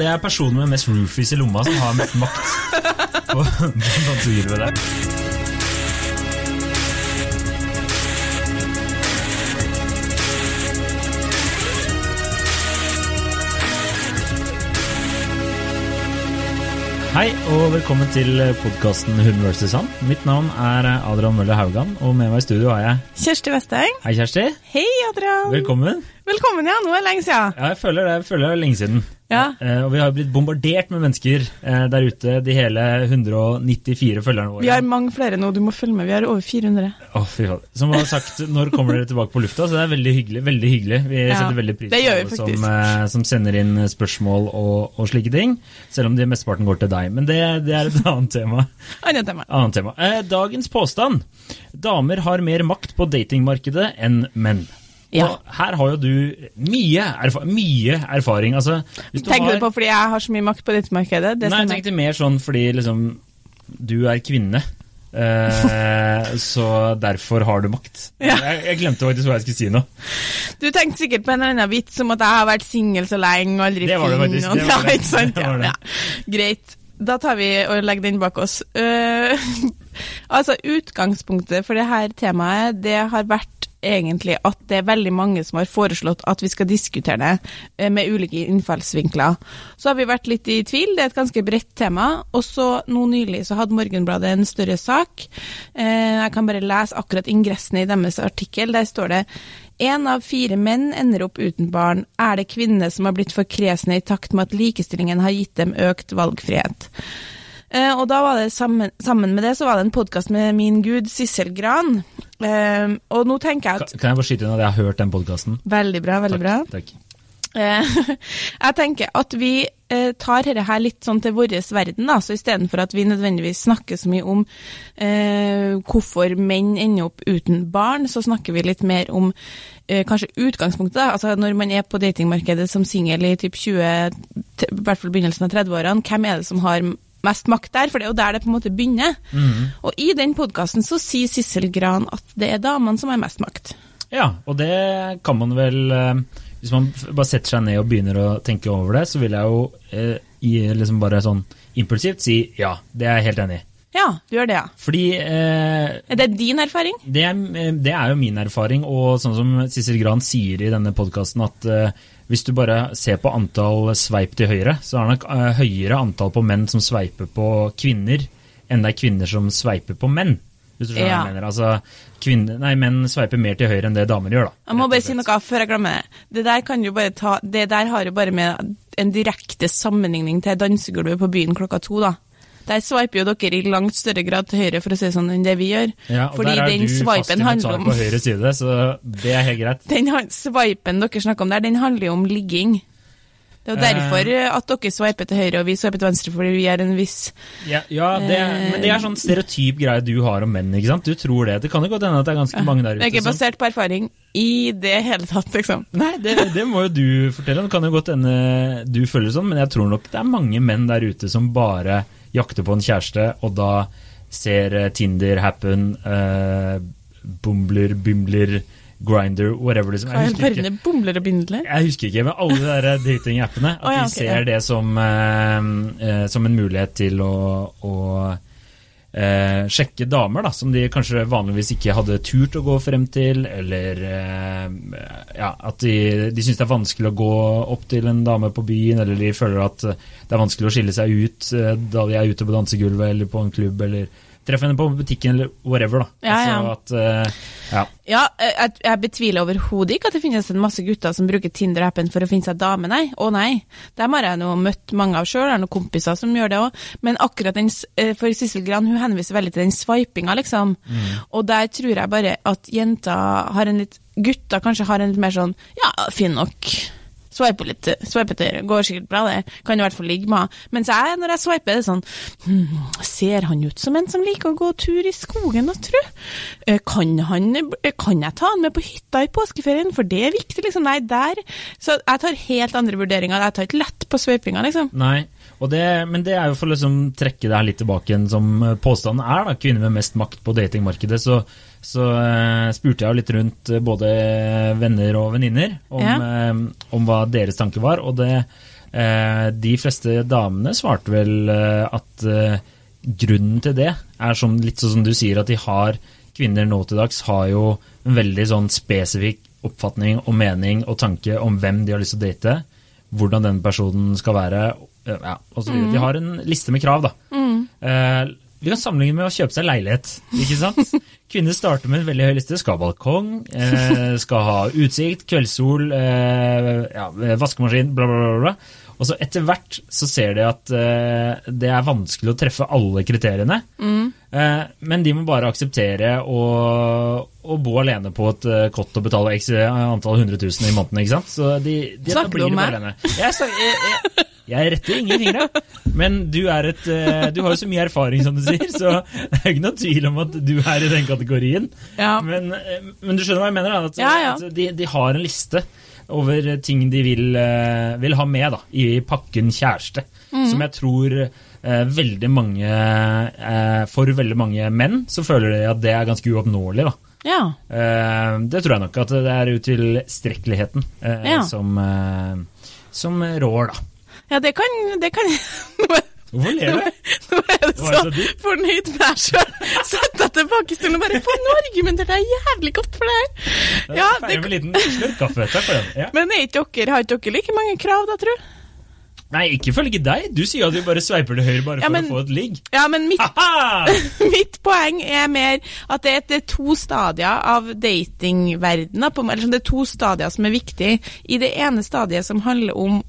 det er personen med mest roofies i lomma som har mest makt på, på dansegulvet der. Hei og velkommen til podkasten Hun vs. Han. Mitt navn er Adrian Møller Haugan, og med meg i studio har jeg Kjersti Westeng. Hei, Kjersti. Hei, Adrian. Velkommen. Velkommen, ja. Nå er det lenge siden. Ja, jeg føler det, jeg føler det er lenge siden. Ja. Eh, og vi har blitt bombardert med mennesker eh, der ute, de hele 194 følgerne våre. Vi har mange flere nå, du må følge med. Vi har over 400. Oh, fy faen. Som har sagt, når kommer dere tilbake på lufta? Så det er veldig hyggelig. veldig hyggelig. Vi Ja, setter veldig pris på alle som, eh, som sender inn spørsmål og, og slike ting. Selv om de mesteparten går til deg. Men det, det er et annet tema. Annet tema. Annet tema. Eh, dagens påstand. Damer har mer makt på datingmarkedet enn menn. Ja. Og her har jo du mye, erfa mye erfaring. Altså, hvis Tenker har, du på fordi jeg har så mye makt på dette markedet? Det Nei, jeg tenkte mer sånn fordi liksom du er kvinne. Eh, så derfor har du makt. Ja. Jeg, jeg glemte faktisk hva jeg skulle si nå. Du tenkte sikkert på en eller annen vits om at jeg har vært singel så lenge og aldri Det var det faktisk, det var det. Ja, ikke sant? Det var det. Ja, ja. Greit. Da tar vi og legger den bak oss. Uh, altså, utgangspunktet for det her temaet, det har vært egentlig at det er veldig mange som har foreslått at vi skal diskutere det eh, med ulike innfallsvinkler. Så har vi vært litt i tvil, det er et ganske bredt tema. Og så nå nylig så hadde Morgenbladet en større sak. Eh, Jeg kan bare lese akkurat ingressen i deres artikkel. Der står det Én av fire menn ender opp uten barn. Er det kvinnene som har blitt for kresne i takt med at likestillingen har gitt dem økt valgfrihet? Eh, og da var det sammen, sammen med det så var det en podkast med min gud Sissel Gran. Eh, og nå tenker jeg at kan jeg bare skyte inn at jeg har hørt den podkasten? Veldig bra, veldig bra. Takk. Eh, jeg tenker at vi eh, tar dette her litt sånn til vår verden, da, så istedenfor at vi nødvendigvis snakker så mye om eh, hvorfor menn ender opp uten barn, så snakker vi litt mer om eh, kanskje utgangspunktet. da, altså Når man er på datingmarkedet som singel i typ 20, i hvert fall begynnelsen av 30-årene, hvem er det som har mest makt der? For det er jo der det på en måte begynner. Og i den podkasten så sier Sissel Gran at det er damene som har mest makt. Ja, og det kan man vel eh, Hvis man bare setter seg ned og begynner å tenke over det, så vil jeg jo eh, liksom bare sånn impulsivt si ja, det er jeg helt enig i. Ja, du gjør det, ja. Fordi eh, Er det din erfaring? det, er- det er jo min erfaring, og sånn som Sissel Gran sier i denne podkasten, at eh, hvis du bare ser på antall sveip til høyre, så er det nok eh, høyere antall på menn som sveiper på kvinner, enn det er kvinner som sveiper på menn. Hvis du skjønner hva jeg mener. Altså, kvinner, nei, menn sveiper mer til høyre enn det damer gjør, da. Jeg må bare si noe før jeg glemmer det. Det der kan jo bare ta Det der har jo bare med en direkte sammenligning til dansegulvet på byen klokka to, da. Der sveiper jo dere i langt større grad til høyre, for å si sånn, enn det vi gjør. Ja, og Fordi der er den du sveipen handler om på høyre side, så det er helt greit. Den sveipen dere snakker om der, den handler jo om ligging. Det er jo derfor eh, at dere sveiper til høyre og vi sveiper til venstre, fordi vi er en viss Ja, ja det, Eh. men det er sånn stereotyp greie du har om menn, ikke sant? Du tror det. Det kan jo godt hende at det er ganske mange der ute. Det er ikke basert på erfaring i det hele tatt, liksom. Nei, det, det må jo du fortelle. Det kan jo godt hende du føler sånn, men jeg tror nok det er mange menn der ute som bare jakter på en kjæreste, og da ser eh, Tinder, Happen, uh, Bumbler, Bymler, Grinder, whatever liksom. er. Jeg husker ikke. er bumler og bindler? Jeg husker ikke, men alle de der datingappene. At oh, ja, de ser ja. det som, uh, uh, som en mulighet til å, å eh, sjekke damer, da, som de kanskje vanligvis ikke hadde turt å gå frem til, eller eh, ja, at de, de syns det er vanskelig å gå opp til en dame på byen, eller de føler at det er vanskelig å skille seg ut eh, da de er ute på dansegulvet eller på en klubb, eller treffe henne på butikken, eller whatever. da. Ja, ja. Altså at, eh, ja. Ja, eh, jeg, jeg betviler overhodet ikke at det finnes en masse gutter som bruker Tinder-appen for å finne seg dame, nei. Å nei. Dem har jeg nå møtt mange av sjøl, jeg har noen kompiser som gjør det òg. Men akkurat den, eh, for Sissel Gran hun henviser veldig til den swipinga, liksom. Og der tror jeg bare at jenter har en litt Gutter kanskje har en litt mer sånn ja, fin nok. Sveipe litt, sveipe til høyre, går sikkert bra det, kan i hvert fall ligge med. Mens jeg, når jeg sveiper, er det sånn hmm, Ser han ut som en som liker å gå tur i skogen, da, tru? Eh, Kan, han, eh, kan jeg ta han med på hytta i påskeferien, for det er viktig, liksom? Nei, der Så jeg tar helt andre vurderinger, jeg tar ikke lett på sveipinga, liksom. Nei, det, men det er jo for å liksom trekke det her litt tilbake igjen som påstanden er, da, kvinner med mest makt på datingmarkedet, så, så uh, spurte jeg jo litt rundt eh, både venner og venninner om, Ja. eh, om hva deres tanke var, og det, uh, de fleste damene svarte vel eh, at eh, grunnen til det er som, litt sånn som du sier, at de har Kvinner nå til dags har jo en veldig sånn spesifikk oppfatning og mening og tanke om hvem de har lyst til å date, hvordan den personen skal være, eh, ja, og så videre. De har en liste med krav, da. Eh, vi kan sammenligne med å kjøpe seg leilighet. ikke sant? Kvinner starter med en veldig høy liste. Skal ha balkong, eh, skal ha utsikt, kveldssol, eh, ja, vaskemaskin, bla, bla, bla. Og så etter hvert så ser de at eh, det er vanskelig å treffe alle kriteriene. Eh, men de må bare akseptere å, å bo alene på et eh, kott og betale x antall hundre tusen i måneden. ikke sant? Så de, de Snakker du om meg? Jeg, jeg, jeg, jeg retter ingen fingre, men du, et, eh, du har jo så mye erfaring, som du sier, så det er ikke noe tvil om at du er i den kategorien. Ja. Men, eh, men du skjønner hva jeg mener? At, Ja, ja. at de, de har en liste over ting de vil, eh, vil ha med da, i pakken kjæreste. Mm. Som jeg tror eh, veldig mange eh, For veldig mange menn så føler de at det er ganske uoppnåelig. da. Ja. Eh, det tror jeg nok at det er utilstrekkeligheten som, som rår, da. Ja, det kan, det kan Hvorfor ler du? Nå er jeg det så så fornøyd med meg sjøl. Satt jeg tilbake i stolen og bare Faen, nå det jeg jævlig godt for det her. Ja, det, med en liten kaffe. Takk for den. Ja. men er ikke dere, har ikke dere like mange krav, da, tro? Nei, ikke ifølge deg. Du sier at vi bare sveiper til høyre bare Ja, for å få et ligg. Ja, men mitt, mitt poeng er mer at det er, det er to stadier av datingverdenen. Eller sånn, det er to stadier som er viktige. I det ene stadiet som handler om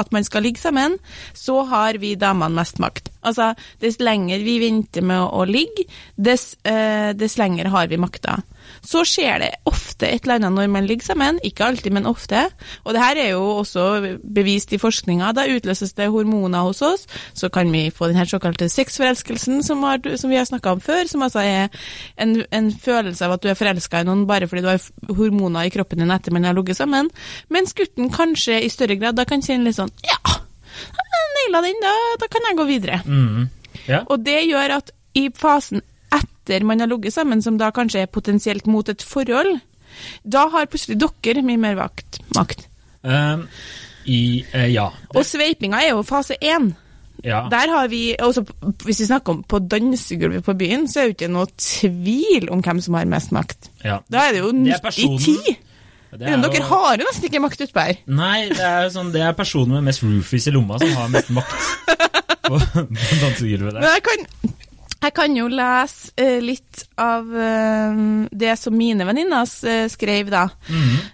at man skal ligge sammen, så har vi damene mest makt. Altså, dess lenger vi venter med å, ligge, dess, eh, dess lenger har vi makta. Så skjer det ofte et eller annet når man ligger sammen, ikke alltid, men ofte. Og det her er jo også bevist i forskninga. Da utløses det hormoner hos oss, så kan vi få den her såkalte sexforelskelsen som, har, som vi har snakka om før, som altså er en, en følelse av at du er forelska i noen bare fordi du har hormoner i kroppen din etter man har ligget sammen. Mens gutten kanskje i større grad da kan kjenne litt sånn Ja, naila den, da, da kan jeg gå videre. Mm. Ja. Og det gjør at i fasen etter man har ligget sammen, som da kanskje er potensielt mot et forhold, da har plutselig dere mye mer vakt, makt. Um, i, uh, ja. Og sveipinga er jo fase én. ja. Der har vi, også Hvis vi snakker om på dansegulvet på byen, så er det jo ikke noe tvil om hvem som har mest makt. ja. Da er det jo Det er 90-10. Men er dere jo- har jo nesten ikke makt utpå her. Nei, det er, jo sånn, det er personen med mest roofies i lomma som har mest makt på, på dansegulvet Men jeg kan, jeg kan jo lese eh, litt av eh, det som mine venninner eh, skrev, da.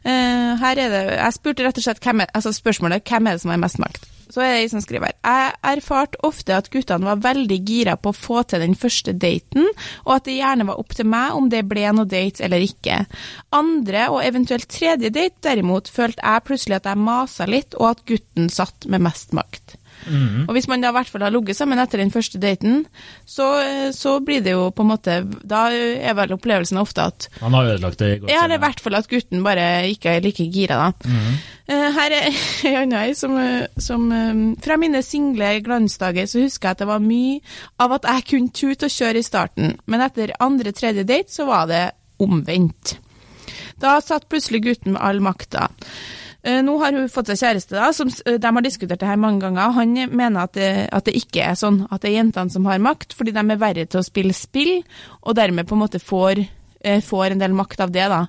Eh, her er det Jeg spurte rett og slett hvem er, altså spørsmålet hvem er det som har mest makt. Så er det ei som skriver. Jeg erfarte ofte at guttene var veldig gira på å få til den første daten, og at det gjerne var opp til meg om det ble noe date eller ikke. Andre, og eventuelt tredje date, derimot, følte jeg plutselig at jeg masa litt, og at gutten satt med mest makt. Mhm. Og hvis man da i hvert fall har ligget sammen etter den første daten, så, så blir det jo på en måte Da er vel opplevelsen ofte at Han har ødelagt det i går. Ja, det er i hvert fall at gutten bare ikke er like gira, da. Mm. Her er ei anna ei som, eh, som eh, Fra mine single glansdager så husker jeg at det var mye av at jeg kunne tute og kjøre i starten, men etter andre-tredje date så var det omvendt. Da satt plutselig gutten med all makta. Eh, Nå har hun fått seg kjæreste, da, som de har diskutert det her mange ganger. Han mener at det, at det ikke er sånn, at det er jentene som har makt, fordi de er verre til å spille spill, og dermed på en måte får, eh, får en del makt av det, da.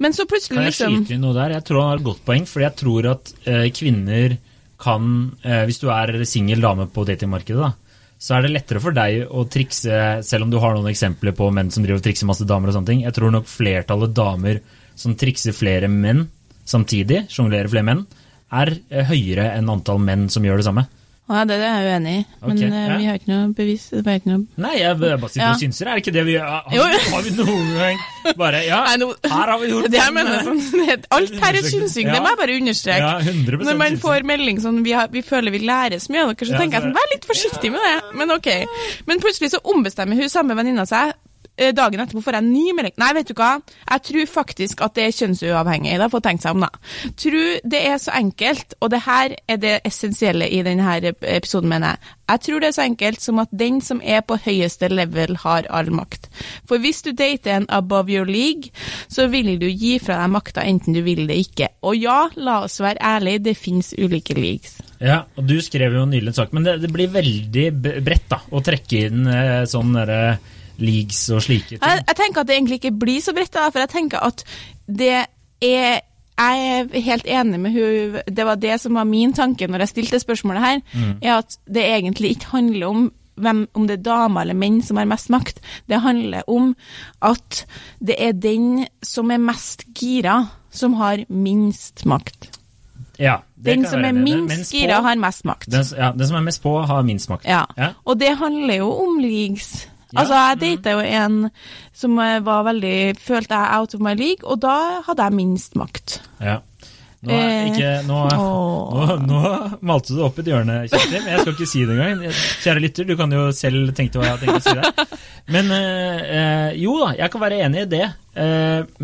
Men så plutselig liksom Kan jeg liksom skyte inn noe der? Jeg tror han har et godt poeng, fordi jeg tror at eh, kvinner kan eh, Hvis du er singel dame på datingmarkedet, da, så er det lettere for deg å trikse, selv om du har noen eksempler på menn som driver og trikser masse damer og sånne ting. Jeg tror nok flertallet damer som trikser flere menn samtidig, sjonglerer flere menn, er eh, høyere enn antall menn som gjør det samme. Ja, det er jeg uenig i, men Ok, eh, ja. vi har ikke noe bevis. Ikke noe Nei, jeg bare sitter Ja. og synser. Er det ikke det vi har? Har vi noen gang bare Ja, Nei, no, her har vi gjort Det mener sånn, Alt her er synsing, det må jeg bare understreke. Ja, 100% Når man får melding sånn vi, har, vi føler vi lærer så mye av dere, så Ja, tenker jeg sånn, vær litt forsiktig med det. Men ok. Men plutselig så ombestemmer hun samme venninna seg Dagen etterpå får jeg en ny melding. Nei, vet du hva, jeg tror faktisk at det er kjønnsuavhengig. Har fått tenkt seg om, da. Tror det er så enkelt, og det her er det essensielle i denne episoden, mener jeg. Jeg tror det er så enkelt som at den som er på høyeste level, har all makt. For hvis du dater en above your league, så vil du gi fra deg makta enten du vil det ikke. Og ja, la oss være ærlige, det finnes ulike leagues. Ja, og du skrev jo nylig en sak, men det, det blir veldig bredt da, å trekke inn eh, sånn derre leagues og slike ting. Jeg, jeg tenker at det egentlig ikke blir så bredt, da, for jeg tenker at det er jeg er helt enig med hun, Det var det som var min tanke når jeg stilte spørsmålet her, er at det egentlig ikke handler om hvem, om det er damer eller menn som har mest makt. Det handler om at det er den som er mest gira, som har minst makt. Ja, det Den kan som er minst gira, har mest makt. Den, ja, den som er mest på, har minst makt. Ja. Ja. Og det handler jo om leagues. Altså, jeg data jo en som eh, var veldig Følte jeg out of my league, og da hadde jeg minst makt. Ja. Nå, Eh, ikke, nå, nå, nå malte du opp et hjørne, Kjersti, men Jeg skal ikke si det engang. Kjære lytter, du kan jo selv tenke hva jeg har tenkt å si der. Men eh, jo da, jeg kan være enig i det.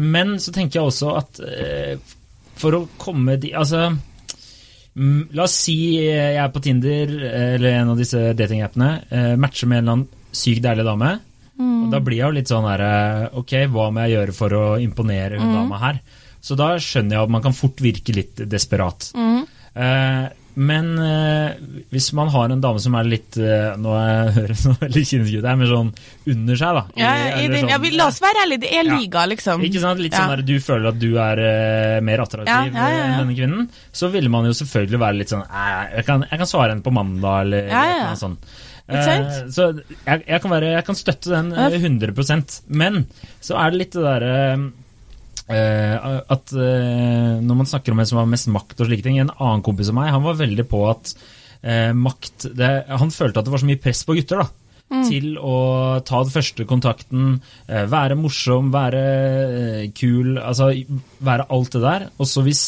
Men så tenker jeg også at øh, for å komme de Altså mm, La oss si jeg er på Tinder eller en av disse datingappene, matcher med en eller annen sykt deilig dame. Og da blir jeg jo litt sånn her eh, Ok, hva må jeg gjøre for å imponere hun dama her? Så da skjønner jeg at man kan fort virke litt desperat. Eh, men eh, hvis man har en dame som er litt eh, Nå jeg høres nå veldig kynisk ut men sånn under seg, da. Ja, i Eller sånn, ja, la oss være ærlige, det er Ja. liga, liksom. Ikke sant? Litt sånn der du føler at du er eh, mer attraktiv enn denne kvinnen. Så ville man jo selvfølgelig være litt sånn «Æ, jeg kan, jeg kan svare henne på mandag, eller noe sånt. Eh, så jeg, jeg, kan være, jeg kan støtte den Ja. eh, 100% Men så er det litt det derre eh, at når man snakker om en som har mest makt og slike ting En annen kompis av meg han var veldig på at makt det, Han følte at det var så mye press på gutter. da Til å ta den første kontakten, være morsom, være kul, altså være alt det der. Og så hvis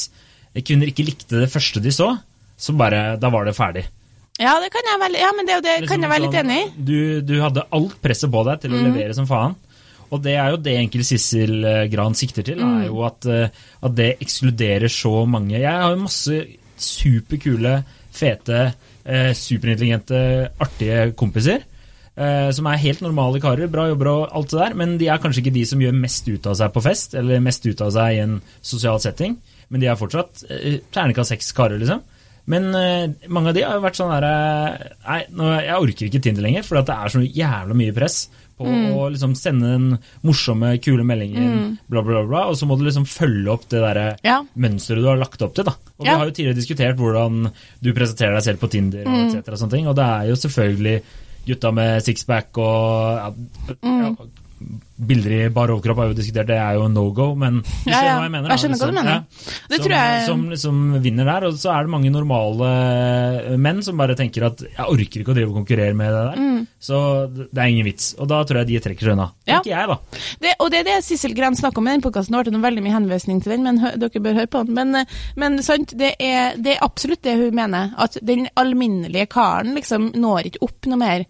kvinner ikke likte det første de så, så bare, da var det ferdig. Ja, det kan jeg være, ja, men det, det liksom, kan jeg være litt Liksom enig i. sånn, Du, du hadde alt presset på deg til å levere som faen. Og det er jo det enkel Sissel eh, Gran sikter til, er jo at, eh, at det ekskluderer så mange. Jeg har jo masse superkule, fete, eh, superintelligente, artige kompiser. eh, Som er helt normale karer, bra jobber og alt det der, men de er kanskje ikke de som gjør mest ut av seg på fest, eller mest ut av seg i en sosial setting. Men de er fortsatt eh, terningkast seks karer, liksom. Men uh, mange av de har jo vært sånn der eh, Nei, nå, jeg orker ikke Tinder lenger, for det er så jævla mye press på å liksom sende den morsomme, kule meldingen, bla, bla, bla, og så må du liksom følge opp det derre Ja. mønsteret du har lagt opp til. da. Og Vi har jo tidligere diskutert hvordan du presenterer deg selv på Tinder, og, etc. og sånne ting, og det er jo selvfølgelig gutta med sixpack og ja, ja, Bilder i bar overkropp har vi jo diskutert, det er jo no go, men du Ja, skjønner ja. hva jeg mener. Jeg da, skjønner hva du liksom. mener. Ja. Det som, tror jeg- som liksom vinner der, og så er det mange normale menn som bare tenker at jeg orker ikke å drive og konkurrere med det der, så det er ingen vits. Og da tror jeg de trekker seg unna. Mm. Ja. Tenker jeg, da. Det, og det er det Sissel Gren snakker om i den podkasten. Ble det noe veldig mye henvisning til den, men hø, dere bør høre på den. Men, eh, men sant, det er, det er absolutt det hun mener. At den alminnelige karen liksom når ikke opp noe mer.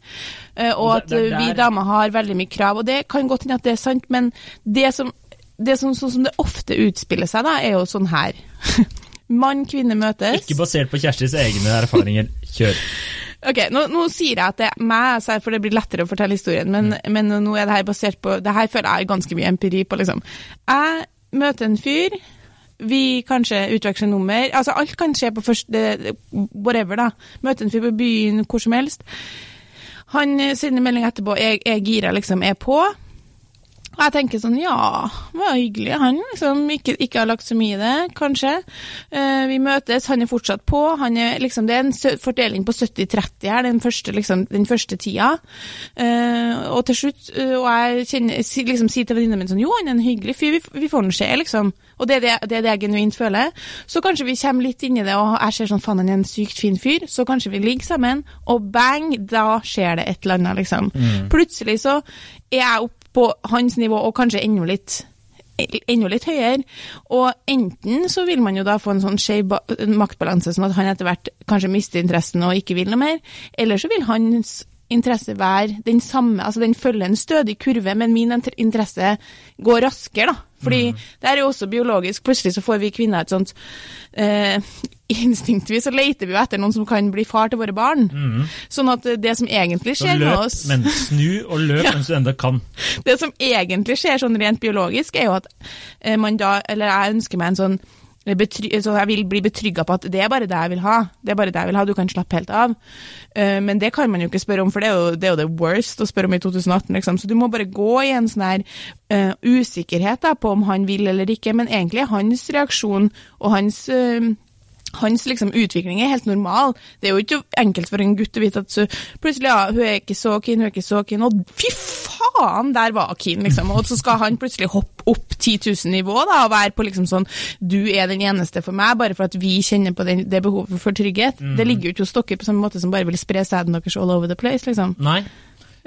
Eh, og at vi damer har veldig mye krav. Og det kan godt hende at det er sant, men det som det som, sånn som det ofte utspiller seg, da, er jo sånn her. Mann, kvinne møtes. Ikke basert på Kjerstis egne erfaringer. Kjør. Ok, nå, nå sier jeg at det er meg, for det blir lettere å fortelle historien, men, men nå er det her basert på Det her føler jeg er ganske mye empiri på, liksom. Jeg møter en fyr, vi kanskje utveksler nummer Altså, alt kan skje på første Whatever, da. Møter en fyr på byen, hvor som helst. Han eh, sender melding etterpå, jeg er gira, liksom, er på. Og jeg tenker sånn, ja, det var hyggelig. Han liksom ikke, ikke har lagt så mye i det, kanskje. Eh, vi møtes, han er fortsatt på. Han er, liksom, det er en fordeling på 70-30 her, den første, liksom, den første tida. Eh, og til slutt, eh, og jeg kjenner, liksom, sier til venninna min sånn, jo, han er en hyggelig fyr, vi, vi får den se, liksom. Og det er det, det er det jeg genuint føler. Så kanskje vi kommer litt inn i det, og jeg ser sånn, faen, han er en sykt fin fyr. Så kanskje vi ligger sammen, og bang, da skjer det et eller annet, liksom. Plutselig så er jeg oppe på hans nivå, og kanskje enda litt enda litt høyere. Og enten så vil man jo da få en sånn skjev maktbalanse, sånn at han etter hvert kanskje mister interessen og ikke vil noe mer, eller så vil hans interesse være den samme, altså den følger en stødig kurve, men min interesse går raskere, da. Fordi det er jo også biologisk. Plutselig så får vi kvinner et sånt eh, Instinktvis så leter vi jo etter noen som kan bli far til våre barn. Sånn at det som egentlig skjer skjer med løp, oss men snu og løp Ja. mens du enda kan. Det som egentlig skjer sånn rent biologisk, er jo at eh, man da Eller jeg ønsker meg en sånn eh, så jeg vil bli betrygga på at det er bare det jeg vil ha. Det er bare det jeg vil ha, du kan slappe helt av. Eh, men det kan man jo ikke spørre om, for det er jo det, er jo det worst å spørre om i 2018, liksom. Så du må bare gå i en sånn her uh, usikkerhet da, på om han vil eller ikke. Men egentlig er hans reaksjon og hans uh, hans liksom, utvikling er helt normal. Det er jo ikke enkelt for en gutt å vite at så, plutselig ja, hun er ikke så keen, hun er ikke så keen, og fy faen, der var hun liksom. Og så skal han plutselig hoppe opp 10 000 nivå da, og være på liksom sånn Du er den eneste for meg, bare for at vi kjenner på den, det behovet for trygghet. Det ligger jo ikke hos dere på samme måte som bare vil spre sæden deres all over the place, liksom. Nei.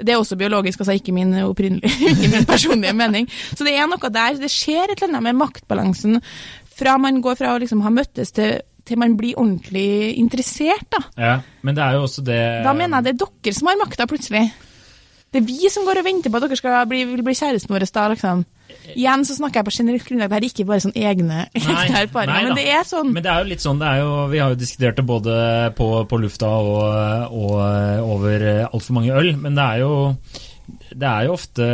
Det er også biologisk, altså ikke min ikke min personlige mening. Så det er noe der, det skjer et eller annet med maktbalansen fra man går fra å liksom ha møttes til, til man blir ordentlig interessert, da. Ja, men det er jo også det Da mener jeg det er dere som har makta, plutselig. Det er vi som går og venter på at dere skal bli, bli kjæresten vår da, liksom. Igjen så snakker jeg på generelt grunnlag, det er ikke bare sånn egne, erfaringer, men det er sånn. Men det er jo litt sånn, det jo, vi har jo diskutert det både på, på lufta og, og over altfor mange øl, men det er jo det er jo ofte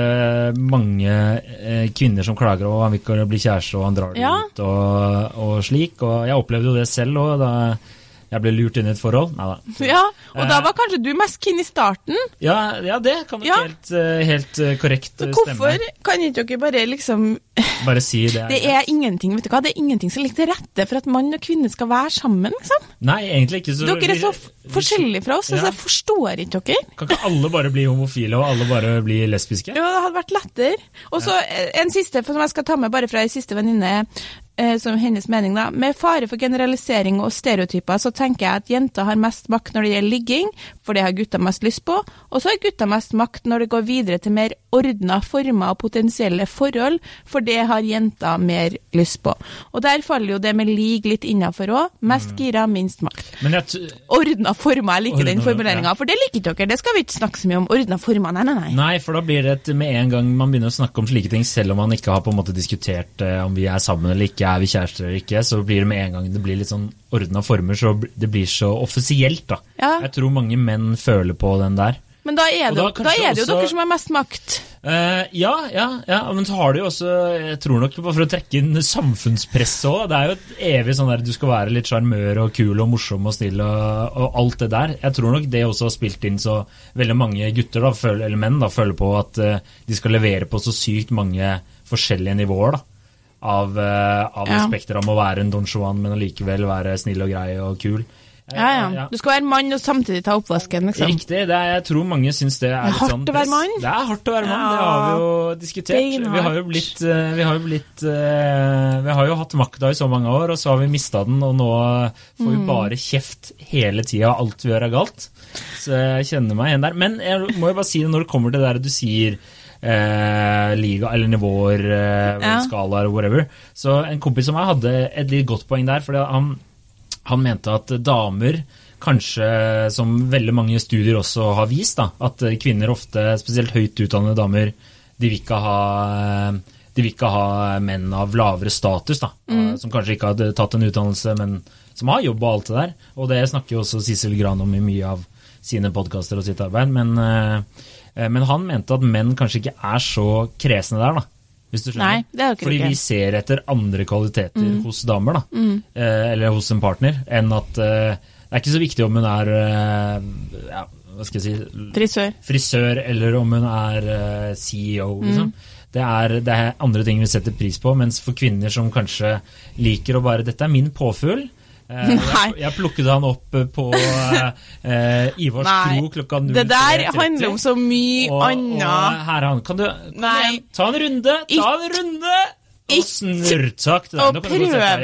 mange eh, kvinner som klager over han vil ikke bli kjæreste, og han drar det Ja. ut og, og slik. Og jeg opplevde jo det selv òg, da jeg ble lurt inn i et forhold. Nei da. Ja, og da Eh. var kanskje du mest keen i starten. Ja, ja, det kan nok Ja. helt, eh, helt eh, korrekt stemme. eh, hvorfor kan ikke dere bare liksom Bare si det. Det er ingenting vet du hva, det er ingenting som ligger til rette for at mann og kvinne skal være sammen, liksom. Nei, egentlig ikke. Så Dere er så forskjellige fra oss, Ja. altså jeg forstår ikke dere. Kan ikke alle bare bli homofile, og alle bare bli lesbiske? Jo, det hadde vært lettere. Og så ja. en siste, som jeg skal ta med bare fra ei siste venninne, eh, som hennes mening, da. Med fare for generalisering og stereotyper, så tenker jeg at jenter har mest makt når det gjelder ligging, for det har gutta mest lyst på, og så har gutta mest makt når det går videre til mer ordna former og potensielle forhold, for det har jenter mer lyst på. Og der faller jo det med lig litt innafor òg. Mest gira, minst makt. Ordna former, jeg liker den formuleringa, ja. for det liker dere. Det skal vi ikke snakke så mye om. Ordna former, nei, nei, nei. Nei, for da blir det et, med en gang man begynner å snakke om slike ting, selv om man ikke har på en måte diskutert eh, om vi er sammen eller ikke, er vi kjærester eller ikke, så blir det med en gang det blir litt sånn ordna former, så det blir så offisielt, da. Ja. Jeg tror mange menn føler på den der. Men da er det, da da er det jo også- dere som har mest makt. Eh, ja, ja, ja, men så har du jo også, jeg tror nok for å trekke inn samfunnspresset òg, det er jo et evig sånn der du skal være litt sjarmør og kul og morsom og snill og, og alt det der. Jeg tror nok det også har spilt inn så veldig mange gutter, da, føler, eller menn, da, føler på at uh, de skal levere på så sykt mange forskjellige nivåer, da. Av, uh, av Ja. det spekteret om å være en Don Juan, men allikevel være snill og grei og kul. Eh, Ja, ja. Du skal være mann og samtidig ta oppvasken, liksom. Riktig. Det er, jeg tror mange syns det er, Det er litt hardt sånn å være mann. Det er hardt å være mann, det har vi jo diskutert. Vi har jo blitt, eh, vi har jo blitt eh, Vi har jo hatt makta i så mange år, og så har vi mista den, og nå får vi Mm. bare kjeft hele tida. Alt vi gjør er galt. Så jeg kjenner meg igjen der. Men jeg må jo bare si det når det kommer til det der du sier eh, liga eller nivåer, eh, Ja. skalaer, whatever. Så en kompis som meg hadde et litt godt poeng der. fordi han, han mente at damer kanskje, som veldig mange studier også har vist, da, at kvinner ofte, spesielt høyt utdannede damer, de vil ikke ha de vil ikke ha menn av lavere status, da, som kanskje ikke hadde tatt en utdannelse, men som har jobb og alt det der. Og det snakker jo også Sissel Gran om i mye av sine podkaster og sitt arbeid. Men, eh, men han mente at menn kanskje ikke er så kresne der, da. Hvis du skjønner? Nei, det er ikke Fordi. Mm. vi ser etter andre kvaliteter hos damer, da. Eh, eller hos en partner, enn at eh, det er ikke så viktig om hun er eh, ja, hva skal jeg si Frisør. frisør, eller om hun er eh, CEO, liksom. Det, er, det er andre ting vi setter pris på, mens for kvinner som kanskje liker å bare 'Dette er min påfugl'. Eh, jeg, jeg plukket han opp eh, på eh, eh, Ivars Nei. kro klokka 03.30. Det der handler om så mye og, og annet. her er han. Kan du kan du ta en runde? Ta en runde! Og snurrtak. Og prøv deg.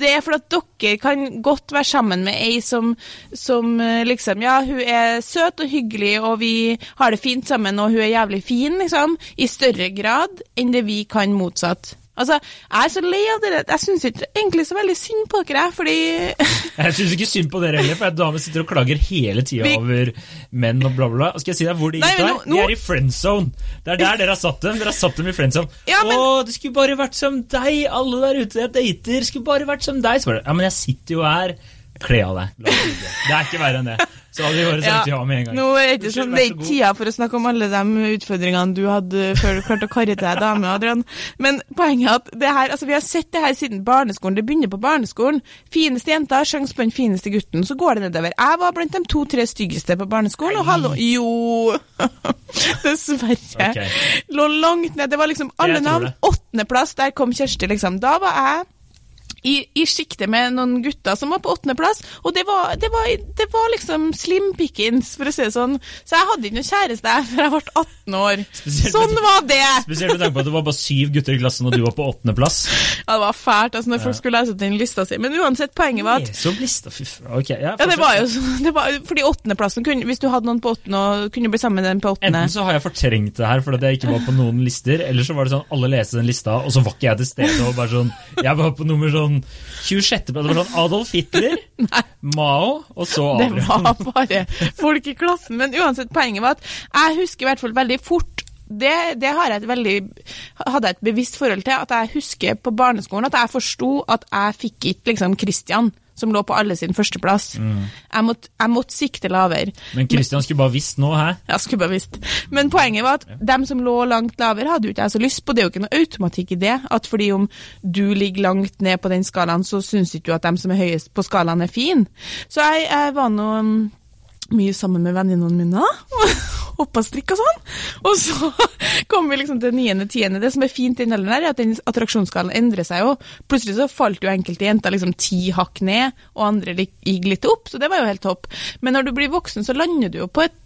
Det er for at dere kan godt være sammen med ei som, som liksom Ja, hun er søt og hyggelig, og vi har det fint sammen, og hun er jævlig fin, liksom, i større grad enn det vi kan motsatt. Altså, jeg er så lei av dere. Jeg syns ikke egentlig så veldig synd på dere, fordi Jeg syns ikke synd på dere heller, for damer dame sitter og klager hele tida over menn og bla, bla, bla. Skal jeg si deg hvor de gikk der? De er i friend zone. Det er der dere har satt dem. Dere har satt dem i friend zone. Ja, men- Å, det skulle bare vært som deg! Alle der ute jeg dater, skulle bare vært som deg. Så bare, ja, men jeg sitter jo her. Kle av deg. Det er ikke verre enn det. Så hadde vi bare sagt ja med en gang. Nå er det ikke sånn, det er ikke tida for å snakke om alle de utfordringene du hadde før du klarte å karre til deg dame, Adrian. Men poenget er at det her, altså vi har sett det her siden barneskolen. Det begynner på barneskolen. Fineste jenta har sjanse på den fineste gutten. Så går det nedover. Jeg var blant de to-tre styggeste på barneskolen, og hallo Jo! Dessverre. Okay. Lå langt ned. Det var liksom alle navn. Åttendeplass, der kom Kjersti, liksom. Da var jeg i, i sjiktet med noen gutter som var på åttendeplass, og det var, det, var, det var liksom slim pickings, for å si det sånn. Så jeg hadde ikke noe kjæreste før jeg ble 18 år. Spesielt- Sånn var det! Spesielt med tanke på at det var bare syv gutter i klassen, og du var på åttendeplass. Ja, det var fælt altså når folk skulle lese opp den lista si. Men uansett, poenget var at Så lista, fy faen. Ok, ja, ja, det var jo det var, fordi åttendeplassen kunne, Hvis du hadde noen på åttende og kunne bli sammen med den på åttende Enten så har jeg fortrengt det her fordi jeg ikke var på noen lister, eller så var det sånn alle leste den lista, og så var ikke jeg til stede. og bare sånn, Jeg var på nummer sånn 26. Det var sånn Adolf Hitler, Mao, og så Det var bare folk i klassen. Men uansett, poenget var at jeg husker i hvert fall veldig fort det, det har jeg et veldig, hadde jeg et bevisst forhold til. At jeg husker på barneskolen at jeg forsto at jeg fikk ikke liksom Christian, som lå på alle sin førsteplass. Jeg, måtte, jeg måtte sikte lavere. Men Kristian skulle bare visst nå, hæ? Jeg skulle bare visst. Men poenget var at dem som lå langt lavere, hadde jo ikke jeg så lyst på. Det er jo ikke noe automatikk i det. At fordi om du ligger langt ned på den skalaen, så syns ikke du at dem som er høyest på skalaen, er fin. Så jeg, jeg var nå mm, mye sammen med venninnene mine. Hoppa strikk og sånn. Og så kom vi liksom til niende, tiende. Det som er fint i den alderen, her, er at den attraksjonsskalaen endrer seg jo. Plutselig så falt jo enkelte jenter liksom ti hakk ned, og andre gikk litt opp, så det var jo helt topp. Men når du blir voksen, så lander du jo på, et,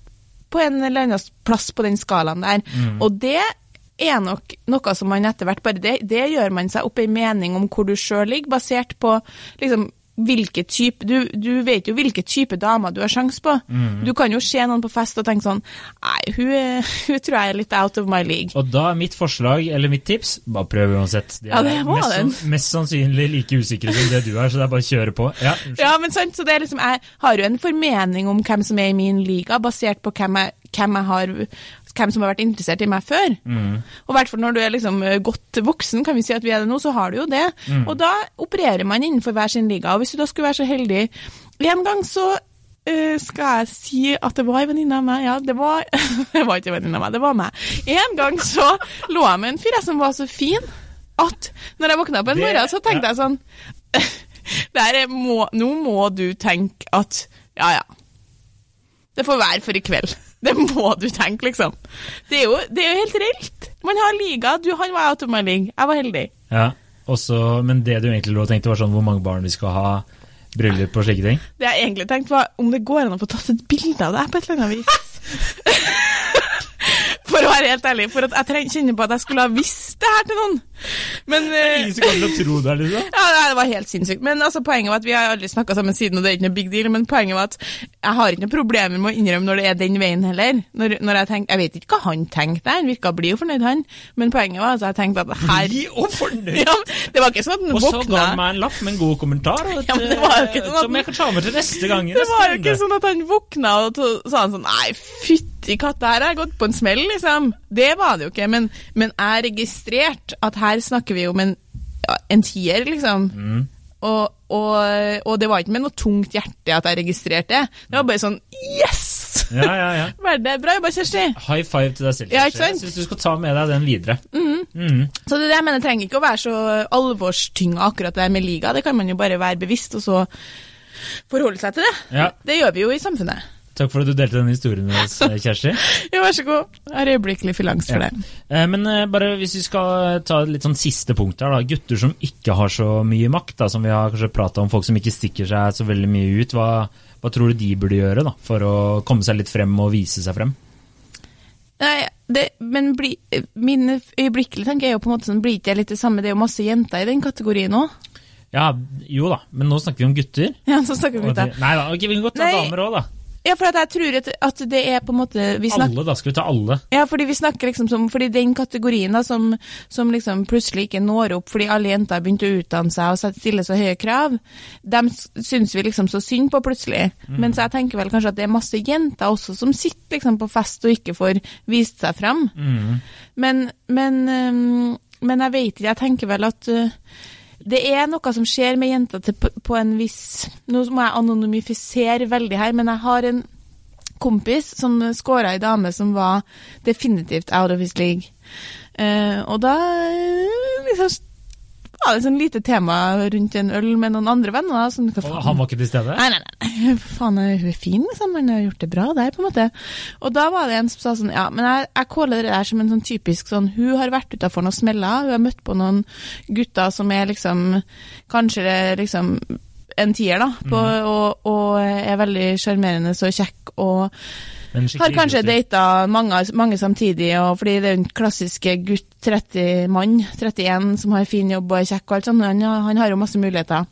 på en eller annen plass på den skalaen der. Og det er nok noe som man etter hvert bare det, det gjør man seg opp ei mening om hvor du sjøl ligger, basert på liksom hvilke type, du, du vet jo hvilke type damer du har sjanse på. Du kan jo se noen på fest og tenke sånn Nei, hun, hun tror jeg er litt out of my league. Og da er mitt forslag, eller mitt tips, bare prøv uansett. De Ja, det er var mest, mest sannsynlig like usikre som det du er, så det er bare å kjøre på. Ja. Ja, men sant, så det er liksom, Jeg har jo en formening om hvem som er i min liga, basert på hvem, jeg, hvem, jeg har, hvem som har vært interessert i meg før. Og i hvert fall når du er liksom eh, godt voksen, kan vi si at vi er det nå, så har du jo det. Og da opererer man innenfor hver sin liga. Og hvis du da skulle være så heldig En gang så eh, skal jeg si at det var en venninne av meg. Ja, det var, det var ikke en venninne av meg, det var meg. En gang så lå jeg med en fyr som var så fin at når jeg våkna på en morgen, så tenkte jeg sånn må, Nå må du tenke at ja, ja. Det får være for i kveld. Det må du tenke, liksom. Det er jo, det er jo helt reelt. Man har liga. Du, han var league. Jeg var heldig. Ja, også, men det du egentlig lå og tenkte, var sånn hvor mange barn vi skal ha, bryllup og slike ting? Det jeg egentlig tenkte, var om det går an å få tatt et bilde av deg på et eller annet vis. For å være helt ærlig. For at jeg kjenner på at jeg skulle ha visst det her til noen. Men eh, Ingen som kommer til å tro det, liksom? Ja, det var helt sinnssykt. Men altså, poenget var at vi har aldri snakka sammen siden, og det er ikke noe big deal. Men poenget var at jeg har ikke noe problemer med å innrømme når det er den veien heller. Når, når Jeg tenker, jeg vet ikke hva han tenkte, han virka blid og fornøyd, han. Men poenget var at jeg tenkte at her Blid og fornøyd! ja, Det var ikke sånn at han Og så ga han meg en lapp med en god kommentar, og et, Ja, det ikke sånn at- som jeg kan ta med til neste gang. Det var jo ikke sånn at han våkna og to- sa han sånn Nei, fytti katta, her har jeg gått på en smell, liksom. Det var det jo ikke. Men, men jeg registrerte at her snakker vi om en, ja, en tier, liksom. Mm. Og, og, og det var ikke med noe tungt hjerte at jeg registrerte det. Det var bare sånn Yes! Ja, ja, ja. Veldig bra jobba, Kjersti. High five til deg selv. Ja, ikke sant? Jeg syns du skal ta med deg den videre. Mm. Så det det jeg mener, trenger ikke å være så alvorstynga akkurat det der med liga. Det kan man jo bare være bevisst, og så forholde seg til det. Ja. Det gjør vi jo i samfunnet. Takk for at du delte denne historien med oss, Kjersti. Ja, vær så god. Jeg har øyeblikkelig fylangst for Ja. det. Eh, Men eh, bare hvis vi skal ta et litt sånn siste punkt her, da. Gutter som ikke har så mye makt, da, som vi har kanskje prata om, folk som ikke stikker seg så veldig mye ut. Hva, hva tror du de burde gjøre da, for å komme seg litt frem og vise seg frem? Nei, det, men bli, min øyeblikkelig tanke er jo på en måte sånn, blir ikke jeg litt det samme? Det er jo masse jenter i den kategorien òg. Ja, jo da, men nå snakker vi om gutter. Ja, så snakker vi om det, nei da, okay, vi kan godt ta damer òg, da. Ja, for at jeg tror at, at det er på en måte vi snakker, Alle, da. Skal vi ta alle? Ja, fordi vi snakker liksom som Fordi den kategorien da, som, som liksom plutselig ikke når opp fordi alle jenter har begynt å utdanne seg og stille så høye krav, dem syns vi liksom så synd på plutselig. Mens jeg tenker vel kanskje at det er masse jenter også som sitter liksom på fest og ikke får vist seg fram. Men, men, men jeg vet ikke, jeg tenker vel at øh, det er noe som skjer med jenter til, på, på en viss Nå må jeg anonymifisere veldig her, men jeg har en kompis som scora ei dame som var definitivt out of his league. Uh, og da eh, liksom var det sånn lite tema rundt en øl med noen andre venner. faen? han var ikke til stede? Nei, nei, nei. Faen, hun er fin, liksom. Han har gjort det bra der, på en måte. Og da var det en som sa sånn, ja, men jeg, jeg caller det der som en sånn typisk sånn Hun har vært utafor noen smeller, hun har møtt på noen gutter som er liksom Kanskje det er liksom en tier, da, på, og, og er veldig sjarmerende og kjekk og har kanskje data mange, mange samtidig, og fordi det er den klassiske gutt 30-mann, 31, som har fin jobb og er kjekk og alt sånt. Han, han har jo masse muligheter.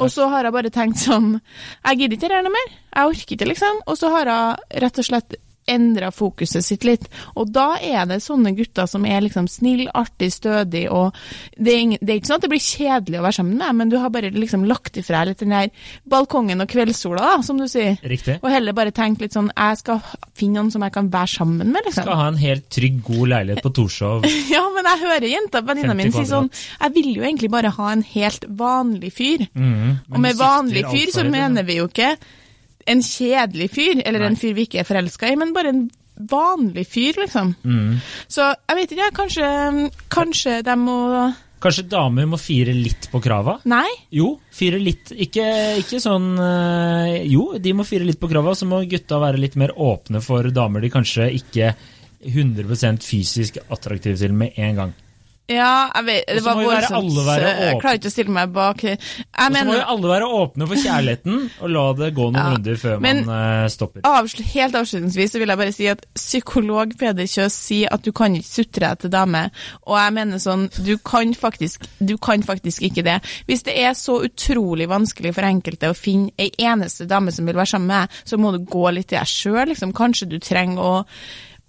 Og så har jeg bare tenkt sånn Jeg gidder ikke dette noe mer. Jeg orker ikke, liksom. Og så har jeg rett og slett endra fokuset sitt litt. Og da er det sånne gutter som er liksom snill, artig, stødig, og det er, ingen, det er ikke sånn at det blir kjedelig å være sammen med, men du har bare liksom lagt ifra litt den der balkongen og kveldssola, da, som du sier. Riktig. Og heller bare tenkt litt sånn Jeg skal finne noen som jeg kan være sammen med, liksom. Skal ha en helt trygg, god leilighet på Torshov. Ja, men jeg hører jenta venninna 50 mi si sånn. Jeg vil jo egentlig bare ha en helt vanlig fyr. Mm, Og med vanlig fyr så mener vi jo ikke en kjedelig fyr, eller Nei. en fyr vi ikke er forelska i, men bare en vanlig fyr, liksom. Mm. Så jeg vet ikke, ja, kanskje, kanskje de må Kanskje damer må fire litt på krava? Nei? Jo, fire litt. Ikke, ikke sånn øh, Jo, de må fire litt på krava, så må gutta være litt mer åpne for damer de kanskje ikke 100% fysisk attraktive til med en gang. Ja, jeg vet Det var voldsomt. Jeg klarer ikke å stille meg bak Og så må jo alle være åpne for kjærligheten, og la det gå noen Ja, runder før men- man uh, stopper. Avsl helt avslutningsvis så vil jeg bare si at psykolog Peder Kjøs sier at du kan ikke sutre etter dame, og jeg mener sånn, du kan faktisk, du kan faktisk ikke det. Hvis det er så utrolig vanskelig for enkelte å finne ei eneste dame som vil være sammen med deg, så må du gå litt i deg sjøl, liksom. Kanskje du trenger å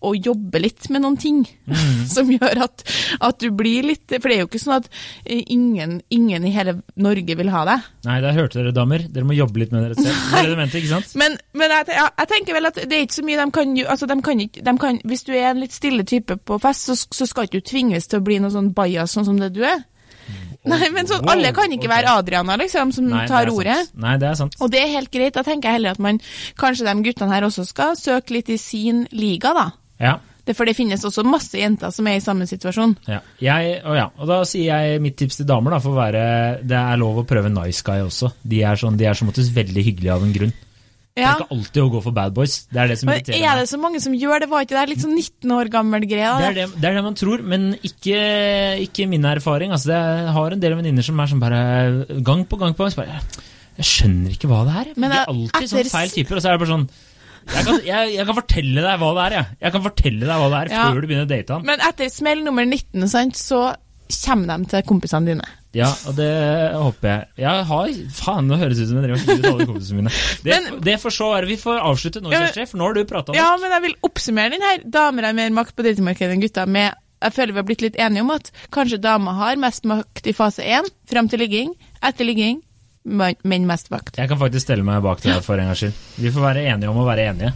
å jobbe litt med noen ting som gjør at, at du blir litt For det er jo ikke sånn at eh, ingen, ingen i hele Norge vil ha deg. Nei, der hørte dere, damer. Dere må jobbe litt med dere selv. Det det mente, ikke sant? Men, men jeg, ja, jeg tenker vel at det er ikke så mye de kan jo altså de kan de kan, Hvis du er en litt stille type på fest, så, så skal ikke du tvinges til å bli noe sånn bajas sånn som det du er. Nei, men så, Mm. Alle kan ikke være Adriana, liksom, som Nei, tar ordet. Nei, det er sant. Og det er helt greit. Da tenker jeg heller at man kanskje de guttene her også skal søke litt i sin liga, da. Ja. Det, for det finnes også masse jenter som er i samme situasjon. Ja. Jeg, og, ja. og da sier jeg mitt tips til damer, da, for å være Det er lov å prøve nice guy også. De er, sånn, de er som oftest veldig hyggelige av en grunn. Det er ikke alltid å gå for bad boys. Det er det som er meg. det så mange som gjør det? Var ikke det litt sånn 19 år gammel greie? Det er det, det er det man tror, men ikke, ikke min erfaring. Altså, jeg har en del venninner som er sånn bare gang på gang på gang. så bare, Jeg skjønner ikke hva det er. Men de er alltid etter- sånn feil typer. Og så er det bare sånn jeg kan, jeg, jeg kan fortelle deg hva det er, jeg. Jeg kan fortelle deg hva det er Ja. før du begynner å date han. Men etter smell nummer 19, sant, så kommer de til kompisene dine. Ja, og det håper jeg. Jeg har Faen, nå høres ut som jeg driver og ut alle kompisene mine. Det, Men- det får så være. Vi får avslutte nå, Kjersti, for nå har du prata Ja, men jeg vil oppsummere den her. Damer har mer makt på datingmarkedet enn gutter med Jeg føler vi har blitt litt enige om at kanskje damer har mest makt i fase 1, fram til ligging. Etter ligging, menn mest vakt. Jeg kan faktisk stelle meg bak deg for en gangs skyld. Vi får være enige om å være enige.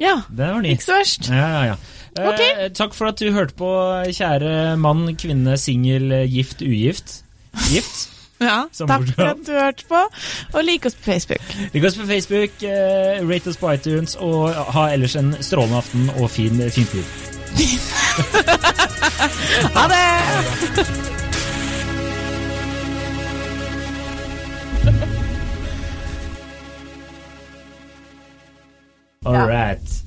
Ja, Det var ikke så verst. Ja, ja, ja. Eh, takk for at du hørte på, kjære mann, kvinne, singel, gift, ugift. Gift. Ja, takk for at du hørte på, og lik oss på Facebook. Lik oss på Facebook, eh, rate oss på iTunes, og ha ellers en strålende aften og fin, fint liv. All yeah. right.